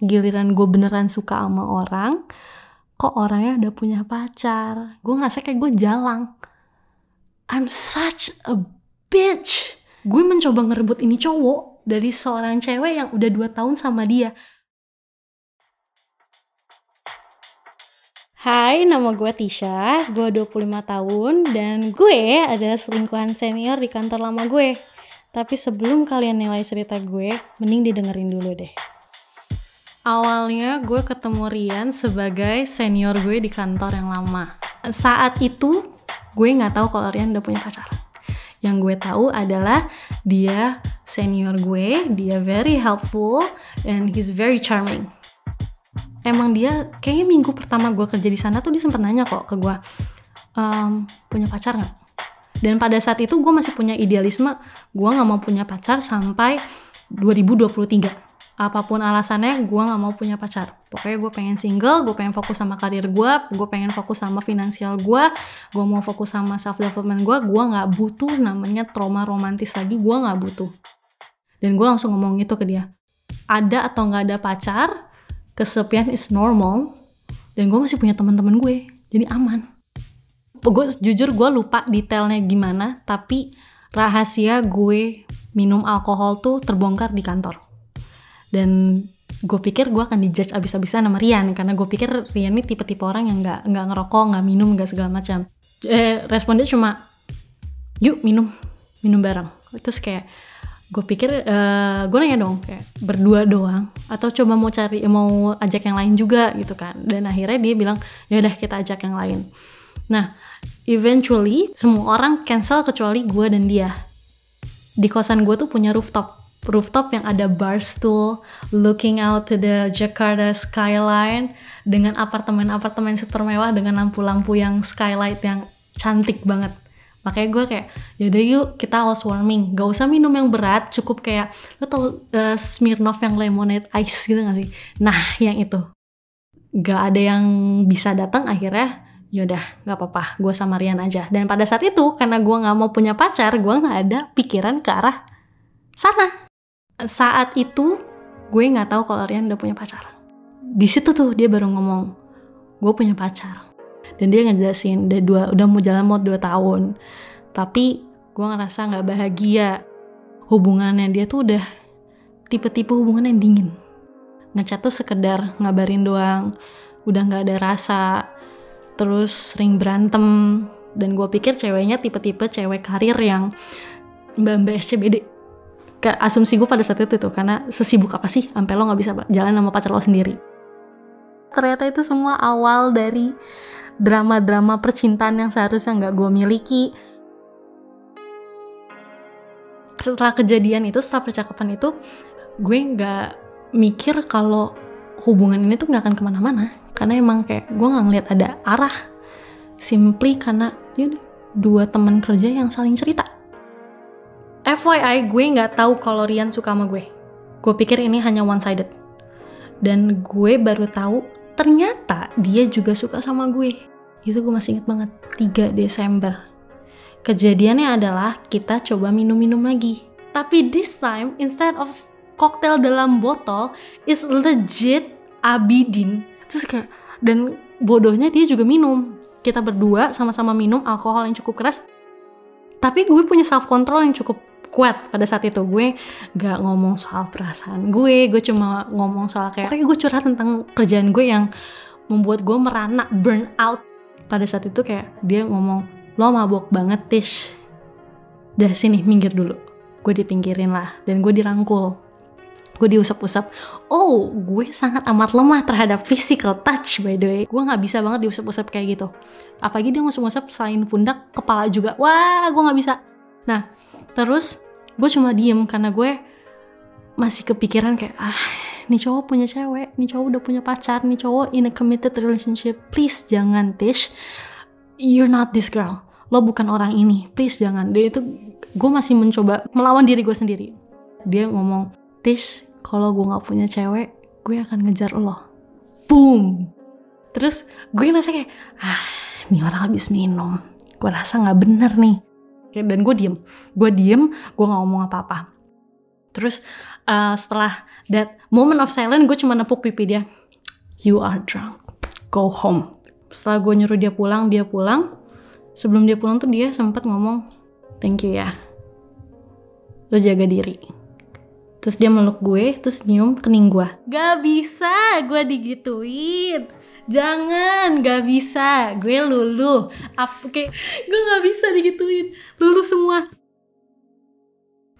giliran gue beneran suka sama orang kok orangnya udah punya pacar gue ngerasa kayak gue jalang I'm such a bitch gue mencoba ngerebut ini cowok dari seorang cewek yang udah 2 tahun sama dia Hai, nama gue Tisha, gue 25 tahun, dan gue adalah selingkuhan senior di kantor lama gue. Tapi sebelum kalian nilai cerita gue, mending didengerin dulu deh. Awalnya gue ketemu Rian sebagai senior gue di kantor yang lama. Saat itu, gue nggak tahu kalau Rian udah punya pacar. Yang gue tahu adalah dia senior gue, dia very helpful, and he's very charming emang dia kayaknya minggu pertama gue kerja di sana tuh dia sempat nanya kok ke gue ehm, punya pacar nggak dan pada saat itu gue masih punya idealisme gue nggak mau punya pacar sampai 2023 apa pun alasannya gue nggak mau punya pacar. Pokoknya gue pengen single gue pengen fokus sama karir gue gue pengen fokus sama finansial gue gue mau fokus sama self development gue gue nggak butuh namanya trauma romantis lagi gue nggak butuh. Dan gue langsung ngomong itu ke dia. Ada atau nggak ada pacar kesepian is normal dan gue masih punya teman-teman gue jadi aman. Gue jujur gue lupa detailnya gimana tapi rahasia gue minum alkohol tuh terbongkar di kantor dan gue pikir gue akan dijudge abis-abisan sama Rian karena gue pikir Rian ini tipe-tipe orang yang nggak nggak ngerokok nggak minum nggak segala macam. Eh respon dia cuma yuk minum minum bareng. Terus kayak gue pikir uh, gue nanya dong kayak berdua doang? Atau coba mau cari mau ajak yang lain juga? Gitu kan. Dan akhirnya dia bilang ya udah kita ajak yang lain. Nah eventually semua orang cancel kecuali gue dan dia. Di kosan gue tuh punya rooftop rooftop yang ada bar stool looking out to the Jakarta skyline dengan apartemen-apartemen super mewah dengan lampu-lampu yang skylight yang cantik banget. Makanya gue kayak yaudah yuk kita housewarming. Gak usah minum yang berat cukup kayak lo tau uh, Smirnoff yang lemonade ice gitu gak sih? Nah yang itu. Gak ada yang bisa datang akhirnya yaudah gak apa-apa gue sama Rian aja. Dan pada saat itu karena gue gak mau punya pacar gue gak ada pikiran ke arah sana saat itu gue gak tahu kalau Rian udah punya pacar. Di situ tuh dia baru ngomong gue punya pacar. Dan dia ngejelasin udah dua udah mau jalan mau dua tahun. Tapi gue ngerasa nggak bahagia. Hubungannya dia tuh udah tipe-tipe hubungan yang dingin. Ngechat tuh sekedar ngabarin doang udah nggak ada rasa. Terus sering berantem. Dan gue pikir ceweknya tipe-tipe cewek karir yang mbak-mbak SCBD asumsi gue pada saat itu tuh karena sesibuk apa sih? Sampai lo nggak bisa jalan sama pacar lo sendiri. Ternyata itu semua awal dari drama-drama percintaan yang seharusnya nggak gue miliki. Setelah kejadian itu setelah percakapan itu gue nggak mikir kalau hubungan ini tuh nggak akan ke mana-mana. Karena emang kayak gue nggak ngeliat ada arah. Simply karena ya dua teman kerja yang saling cerita FYI gue nggak tahu kalau Rian suka sama gue. Gue pikir ini hanya one sided dan gue baru tahu ternyata dia juga suka sama gue. Itu gue masih inget banget 3 Desember. Kejadiannya adalah kita coba minum-minum lagi. Tapi this time instead of cocktail dalam botol is legit abidin. Terus kayak dan bodohnya dia juga minum. Kita berdua sama-sama minum alkohol yang cukup keras. Tapi gue punya self control yang cukup kuat pada saat itu. Gue gak ngomong soal perasaan gue gue cuma ngomong soal kayak kayak gue curhat tentang kerjaan gue yang membuat gue merana burn out. Pada saat itu kayak dia ngomong lo mabok banget Tish. Dah sini minggir dulu. Gue dipinggirin lah dan gue dirangkul. Gue diusap-usap. Oh gue sangat amat lemah terhadap physical touch by the way. Gue nggak bisa banget diusap-usap kayak gitu. Apalagi dia ngusap-ngusap selain pundak kepala juga. Wah gue nggak bisa. Nah terus gue cuma diem karena gue masih kepikiran kayak ah nih cowok punya cewek, nih cowok udah punya pacar, nih cowok in a committed relationship. Please jangan Tish, you're not this girl. Lo bukan orang ini, please jangan. Dia itu gue masih mencoba melawan diri gue sendiri. Dia ngomong, Tish, kalau gue nggak punya cewek, gue akan ngejar lo. Boom. Terus gue ngerasa kayak, ah, ini orang habis minum. Gue rasa nggak bener nih. Dan gue diem, gue diem, gue nggak ngomong apa-apa. Terus uh, setelah that moment of silence gue cuma nepuk pipi dia. You are drunk. Go home. Setelah gue nyuruh dia pulang dia pulang. Sebelum dia pulang tuh dia sempat ngomong thank you ya. Lo jaga diri. Terus dia meluk gue terus nyium kening gue gak bisa gue digituin. Jangan gak bisa. Gue lulu apa kayak gue gak bisa digituin lulu semua.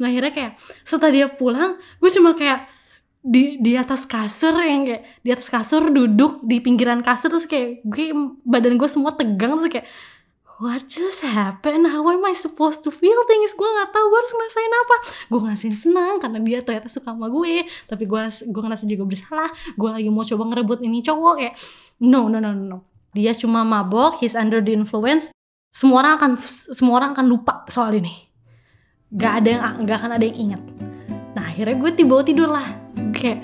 Nah akhirnya kayak setelah dia pulang gue cuma kayak di di atas kasur yang kayak di atas kasur duduk di pinggiran kasur terus kayak gue badan gue semua tegang terus kayak what just happened? How am I supposed to feel things? Gue nggak tahu gue harus ngerasain apa? Gue ngasihin senang karena dia ternyata suka sama gue. Tapi gue gue ngerasa juga bersalah. Gue lagi mau coba ngerebut ini cowok kayak no no no no. Dia cuma mabok he's under the influence semua orang akan semua orang akan lupa soal ini. Gak ada yang gak akan ada yang ingat. Nah akhirnya gue tiba tidur lah kayak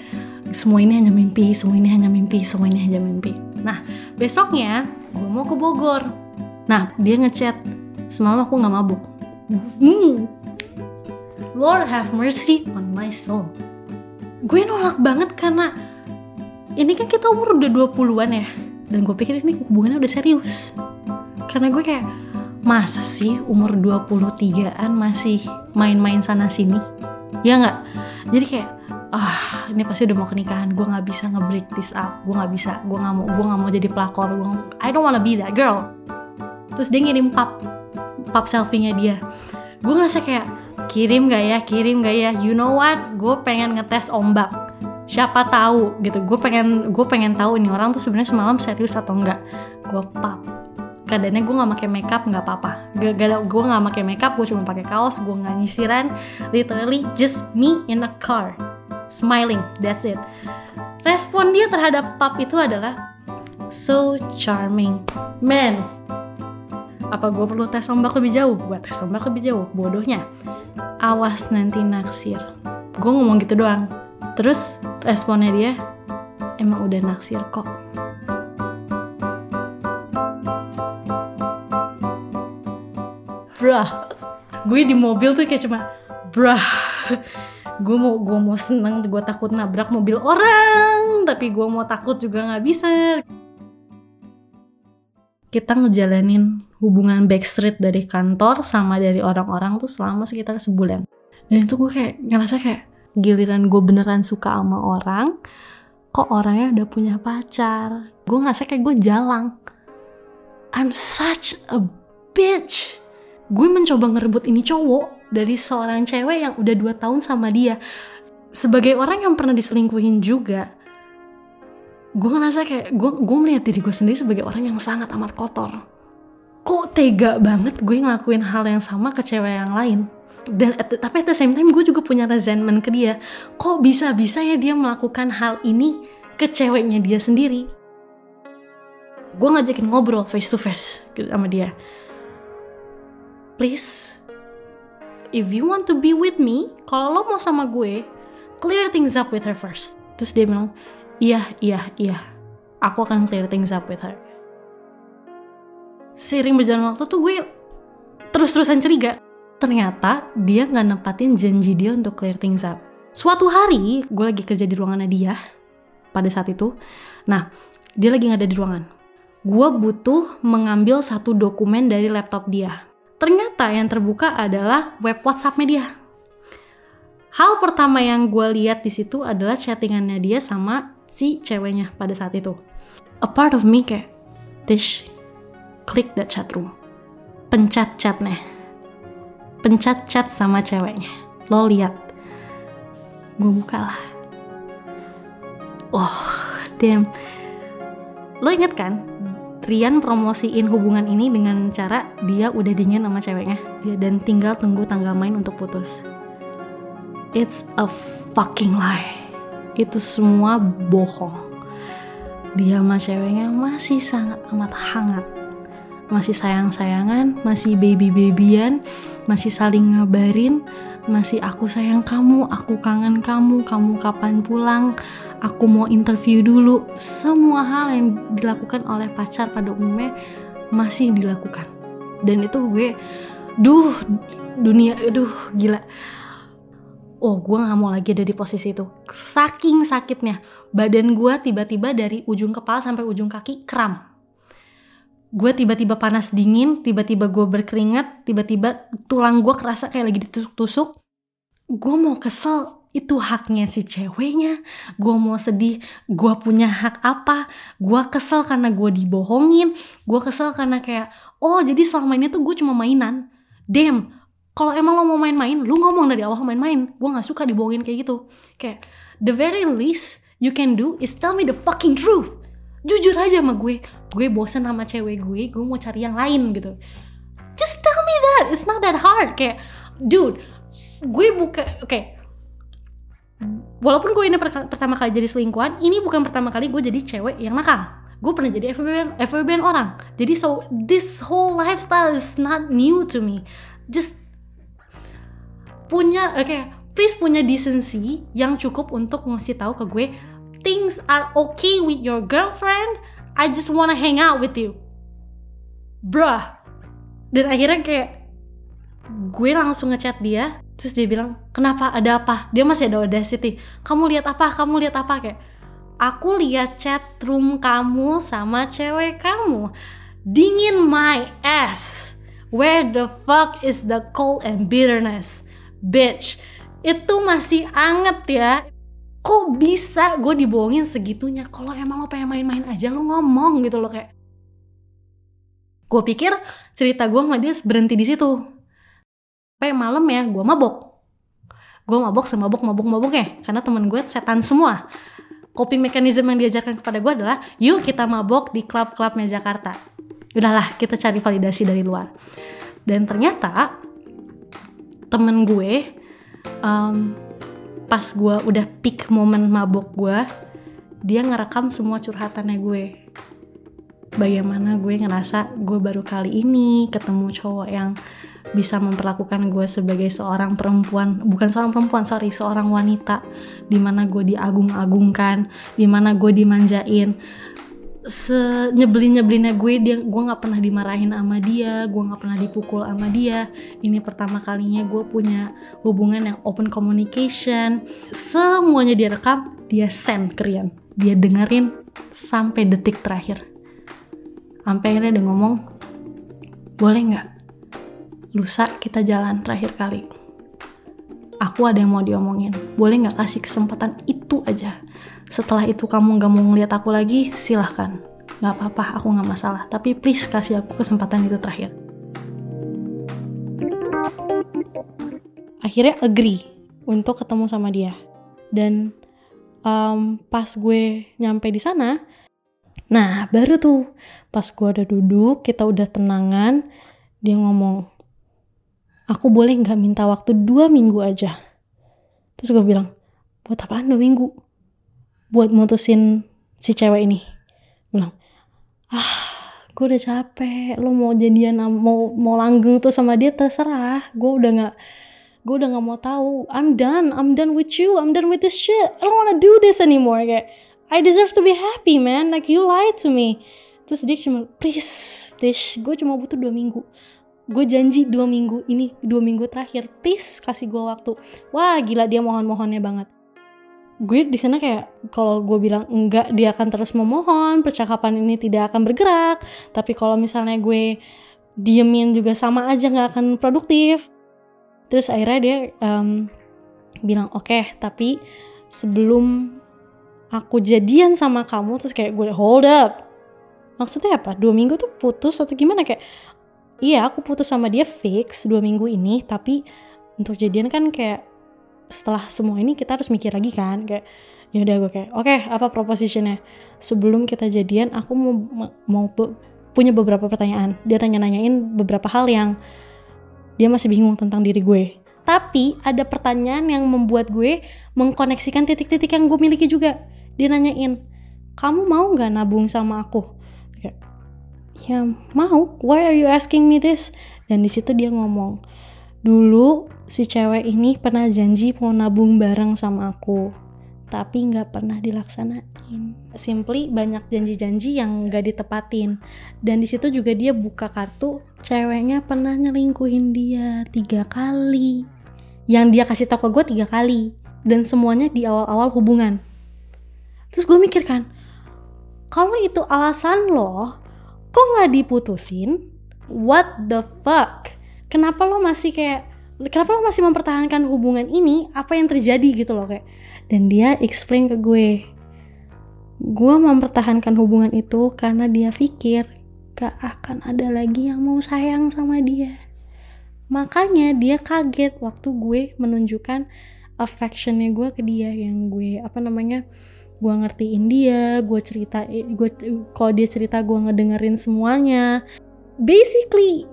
semua ini hanya mimpi semua ini hanya mimpi semua ini hanya mimpi. Nah besoknya gue mau ke Bogor. Nah dia ngechat semalam aku nggak mabuk. Hmm. Lord have mercy on my soul. Gue nolak banget karena ini kan kita umur udah 20-an ya dan gue pikir ini hubungannya udah serius karena gue kayak masa sih umur 23an masih main-main sana sini? Ya nggak? Jadi kayak ah ini pasti udah mau kenikahan. Gue nggak bisa ngebreak this up. Gue nggak bisa. Gue nggak mau gue nggak mau jadi pelakor. Gue I don't wanna be that girl. Terus dia ngirim pap pap selfie-nya dia. Gue ngerasa kayak kirim gak ya? Kirim gak ya? You know what? Gue pengen ngetes ombak. Siapa tahu gitu. Gue pengen gue pengen tahu ini orang tuh sebenarnya semalam serius atau enggak gue pap keadaannya gue nggak pakai makeup nggak apa-apa. Gak, gak gue nggak pakai makeup gue cuma pakai kaos gue nggak nyisiran. Literally just me in a car smiling that's it. Respon dia terhadap pap itu adalah so charming. Man apa gue perlu tes ombak lebih jauh? Gue tes ombak lebih jauh bodohnya. Awas nanti naksir. Gue ngomong gitu doang. Terus responnya dia emang udah naksir kok brah gue di mobil tuh kayak cuma brah gue mau gue mau seneng gue takut nabrak mobil orang tapi gue mau takut juga nggak bisa. Kita ngejalanin hubungan backstreet dari kantor sama dari orang-orang tuh selama sekitar sebulan. Dan itu gue kayak ngerasa kayak giliran gue beneran suka sama orang kok orangnya udah punya pacar? Gue ngerasa kayak gue jalang. I'm such a bitch gue mencoba ngerebut ini cowok dari seorang cewek yang udah dua tahun sama dia. Sebagai orang yang pernah diselingkuhin juga gue ngerasa kayak gue gue melihat diri gue sendiri sebagai orang yang sangat amat kotor. Kok tega banget gue ngelakuin hal yang sama ke cewek yang lain? Dan at, tapi at the same time gue juga punya resentment ke dia. Kok bisa bisa ya dia melakukan hal ini ke ceweknya dia sendiri? Gue ngajakin ngobrol face to face gitu sama dia please if you want to be with me kalau lo mau sama gue clear things up with her first terus dia bilang iya iya iya aku akan clear things up with her seiring berjalan waktu tuh gue terus-terusan curiga ternyata dia nggak nepatin janji dia untuk clear things up. Suatu hari, gue lagi kerja di ruangannya dia pada saat itu. Nah, dia lagi nggak ada di ruangan. Gue butuh mengambil satu dokumen dari laptop dia. Ternyata yang terbuka adalah web WhatsApp media. Hal pertama yang gue lihat di situ adalah chattingannya dia sama si ceweknya pada saat itu. A part of me kayak, Tish, klik that chat room. Pencet chatnya pencet chat sama ceweknya. Lo lihat. Gue buka lah. Oh, damn. Lo inget kan? Rian promosiin hubungan ini dengan cara dia udah dingin sama ceweknya ya, dan tinggal tunggu tanggal main untuk putus. It's a fucking lie. Itu semua bohong. Dia sama ceweknya masih sangat amat hangat. Masih sayang-sayangan, masih baby-babyan, masih saling ngabarin, masih aku sayang kamu, aku kangen kamu, kamu kapan pulang, aku mau interview dulu. Semua hal yang dilakukan oleh pacar pada umumnya masih dilakukan. Dan itu gue, duh, dunia, duh, gila. oh gue gak mau lagi ada di posisi itu saking sakitnya badan gue tiba-tiba dari ujung kepala sampai ujung kaki kram gue tiba-tiba panas dingin tiba-tiba gue berkeringat tiba-tiba tulang gue kerasa kayak lagi ditusuk-tusuk gue mau kesel itu haknya si ceweknya. Gue mau sedih gue punya hak apa? Gue kesel karena gue dibohongin. Gue kesel karena kayak oh jadi selama ini tuh gue cuma mainan. Damn kalau emang lo mau main-main lu ngomong dari awal main-main. Gue nggak suka dibohongin kayak gitu. Kayak the very least you can do is tell me the fucking truth. Jujur aja sama gue. Gue bosen sama cewek gue gue mau cari yang lain gitu. Just tell me that. It's not that hard. Kayak dude gue buka oke okay. Walaupun gue ini per pertama kali jadi selingkuhan ini bukan pertama kali gue jadi cewek yang nakal. Gue pernah jadi FWB, orang. Jadi so this whole lifestyle is not new to me. Just punya oke okay, please punya decency yang cukup untuk ngasih tahu ke gue things are okay with your girlfriend I just wanna hang out with you. Bruh. Dan akhirnya kayak gue langsung ngechat dia terus dia bilang kenapa? Ada apa? Dia masih ada audacity. Kamu lihat apa? Kamu lihat apa? Kayak aku lihat chat room kamu sama cewek kamu. Dingin my ass. Where the fuck is the cold and bitterness bitch? Itu masih anget ya. Kok bisa gue dibohongin segitunya? Kalau emang lo pengen main-main aja lo ngomong gitu loh kayak. Gue pikir cerita gue sama dia berhenti di situ malam ya gue mabok. Gue mabok semabok mabok mabok ya karena temen gue setan semua. Coping mechanism yang diajarkan kepada gue adalah yuk kita mabok di klub-klubnya Jakarta. Udahlah kita cari validasi dari luar. Dan ternyata temen gue um, pas gue udah peak momen mabok gue dia ngerekam semua curhatannya gue. Bagaimana gue ngerasa gue baru kali ini ketemu cowok yang bisa memperlakukan gue sebagai seorang perempuan bukan seorang perempuan sorry seorang wanita di mana gue diagung-agungkan di mana gue dimanjain. Senyebelin nyebelinnya gue dia gue nggak pernah dimarahin sama dia gue nggak pernah dipukul sama dia. Ini pertama kalinya gue punya hubungan yang open communication. Semuanya dia rekam dia send ke dia dengerin sampai detik terakhir. Sampai akhirnya dia ngomong boleh nggak lusa kita jalan terakhir kali. Aku ada yang mau diomongin. Boleh nggak kasih kesempatan itu aja. Setelah itu kamu nggak mau ngeliat aku lagi, silahkan. Nggak apa-apa, aku nggak masalah. Tapi please kasih aku kesempatan itu terakhir. Akhirnya agree untuk ketemu sama dia. Dan um, pas gue nyampe di sana, nah baru tuh pas gue udah duduk, kita udah tenangan, dia ngomong, aku boleh nggak minta waktu dua minggu aja? Terus gue bilang buat apaan dua minggu? Buat mutusin si cewek ini. Bilang ah gue udah capek. Lo mau jadian mau mau langgeng tuh sama dia terserah. Gue udah nggak gue udah nggak mau tahu. I'm done. I'm done with you. I'm done with this shit. I don't wanna do this anymore. Kayak I deserve to be happy man. Like you lied to me. Terus dia cuma please Tish gue cuma butuh dua minggu gue janji dua minggu ini dua minggu terakhir please kasih gue waktu. Wah gila dia mohon mohonnya banget. Gue di sana kayak kalau gue bilang enggak dia akan terus memohon percakapan ini tidak akan bergerak. Tapi kalau misalnya gue diemin juga sama aja nggak akan produktif. Terus akhirnya dia um, bilang oke okay, tapi sebelum aku jadian sama kamu terus kayak gue hold up. Maksudnya apa? Dua minggu tuh putus atau gimana? Kayak iya aku putus sama dia fix dua minggu ini tapi untuk jadian kan kayak setelah semua ini kita harus mikir lagi kan kayak ya udah gue kayak oke okay, apa propositionnya? Sebelum kita jadian aku mau mau punya beberapa pertanyaan. Dia tanya nanyain beberapa hal yang dia masih bingung tentang diri gue. Tapi ada pertanyaan yang membuat gue mengkoneksikan titik-titik yang gue miliki juga. Dia nanyain kamu mau nggak nabung sama aku ya mau. Why are you asking me this? Dan di situ dia ngomong dulu si cewek ini pernah janji mau nabung bareng sama aku tapi nggak pernah dilaksanain. Simply banyak janji-janji yang nggak ditepatin. Dan di situ juga dia buka kartu ceweknya pernah nyelingkuhin dia tiga kali. Yang dia kasih tau ke gue tiga kali. Dan semuanya di awal-awal hubungan. Terus gue mikir kan kalau itu alasan lo kok nggak diputusin? What the fuck? Kenapa lo masih kayak kenapa lo masih mempertahankan hubungan ini? Apa yang terjadi gitu loh kayak? Dan dia explain ke gue gue mempertahankan hubungan itu karena dia pikir gak akan ada lagi yang mau sayang sama dia. Makanya dia kaget waktu gue menunjukkan affectionnya gue ke dia yang gue apa namanya gue ngertiin dia gue cerita gue kalau dia cerita gue ngedengerin semuanya. Basically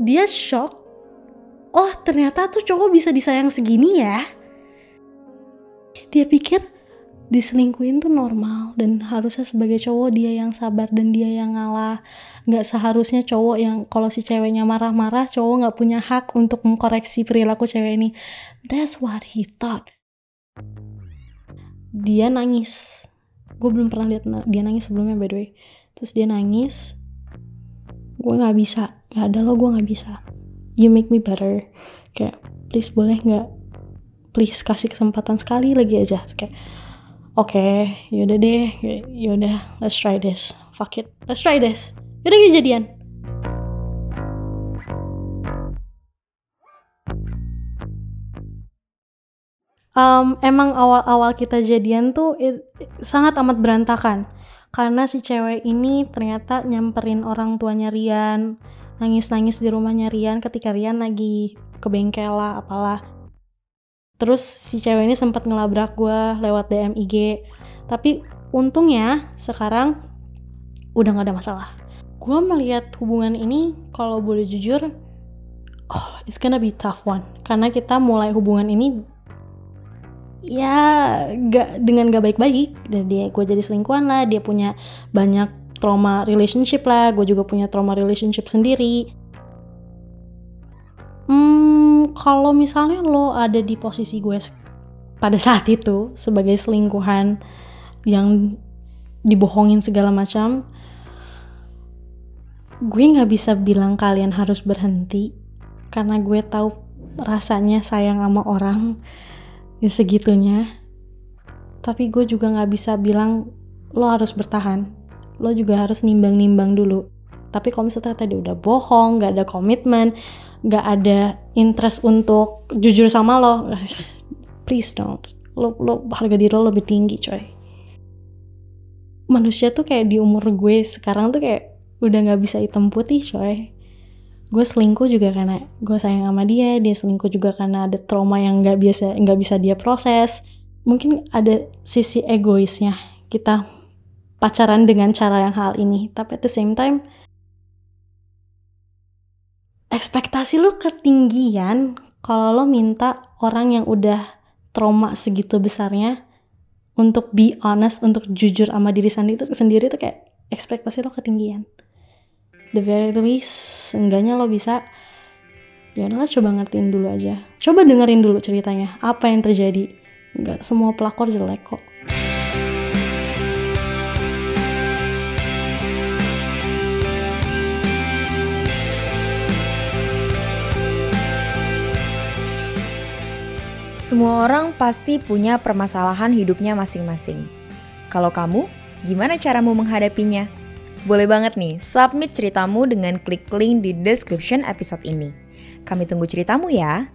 dia shock. Oh ternyata tuh cowok bisa disayang segini ya? Dia pikir diselingkuin tuh normal dan harusnya sebagai cowok dia yang sabar dan dia yang ngalah. Nggak seharusnya cowok yang kalau si ceweknya marah-marah cowok nggak punya hak untuk mengkoreksi perilaku cewek ini. That's what he thought dia nangis. Gue belum pernah lihat dia nangis sebelumnya by the way. Terus dia nangis. Gue nggak bisa. Nggak ada lo gue nggak bisa. You make me better. Kayak please boleh nggak? Please kasih kesempatan sekali lagi aja. Kayak oke okay, yaudah deh. Yaudah let's try this. Fuck it. Let's try this. Yaudah jadian um, emang awal-awal kita jadian tuh it, sangat amat berantakan. Karena si cewek ini ternyata nyamperin orang tuanya Rian nangis-nangis di rumahnya Rian ketika Rian lagi ke bengkel lah apalah. Terus si cewek ini sempat ngelabrak gue lewat DM IG tapi untungnya sekarang udah gak ada masalah. Gue melihat hubungan ini kalau boleh jujur oh it's gonna be tough one. Karena kita mulai hubungan ini ya gak dengan gak baik-baik. Dan dia gue jadi selingkuhan lah. Dia punya banyak trauma relationship lah. Gue juga punya trauma relationship sendiri. Kalau misalnya lo ada di posisi gue pada saat itu sebagai selingkuhan yang dibohongin segala macam gue nggak bisa bilang kalian harus berhenti. Karena gue tahu rasanya sayang sama orang ya segitunya. Tapi gue juga nggak bisa bilang lo harus bertahan. Lo juga harus nimbang-nimbang dulu. Tapi kalau misalnya tadi udah bohong nggak ada komitmen nggak ada interest untuk jujur sama lo please don't. Lo lo harga diri lo lebih tinggi coy. Manusia tuh kayak di umur gue sekarang tuh kayak udah nggak bisa hitam putih coy gue selingkuh juga karena gue sayang sama dia dia selingkuh juga karena ada trauma yang nggak biasa nggak bisa dia proses mungkin ada sisi egoisnya kita pacaran dengan cara yang hal ini tapi at the same time ekspektasi lu ketinggian kalau lo minta orang yang udah trauma segitu besarnya untuk be honest, untuk jujur sama diri sendiri, sendiri tuh kayak ekspektasi lo ketinggian. The very least, enggaknya lo bisa ya udahlah coba ngertiin dulu aja. Coba dengerin dulu ceritanya, apa yang terjadi. Enggak semua pelakor jelek kok. Semua orang pasti punya permasalahan hidupnya masing-masing. Kalau kamu, gimana caramu menghadapinya? Boleh banget nih, submit ceritamu dengan klik link di description episode ini. Kami tunggu ceritamu ya.